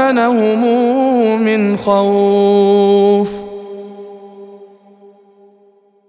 وآمنهم من خوف.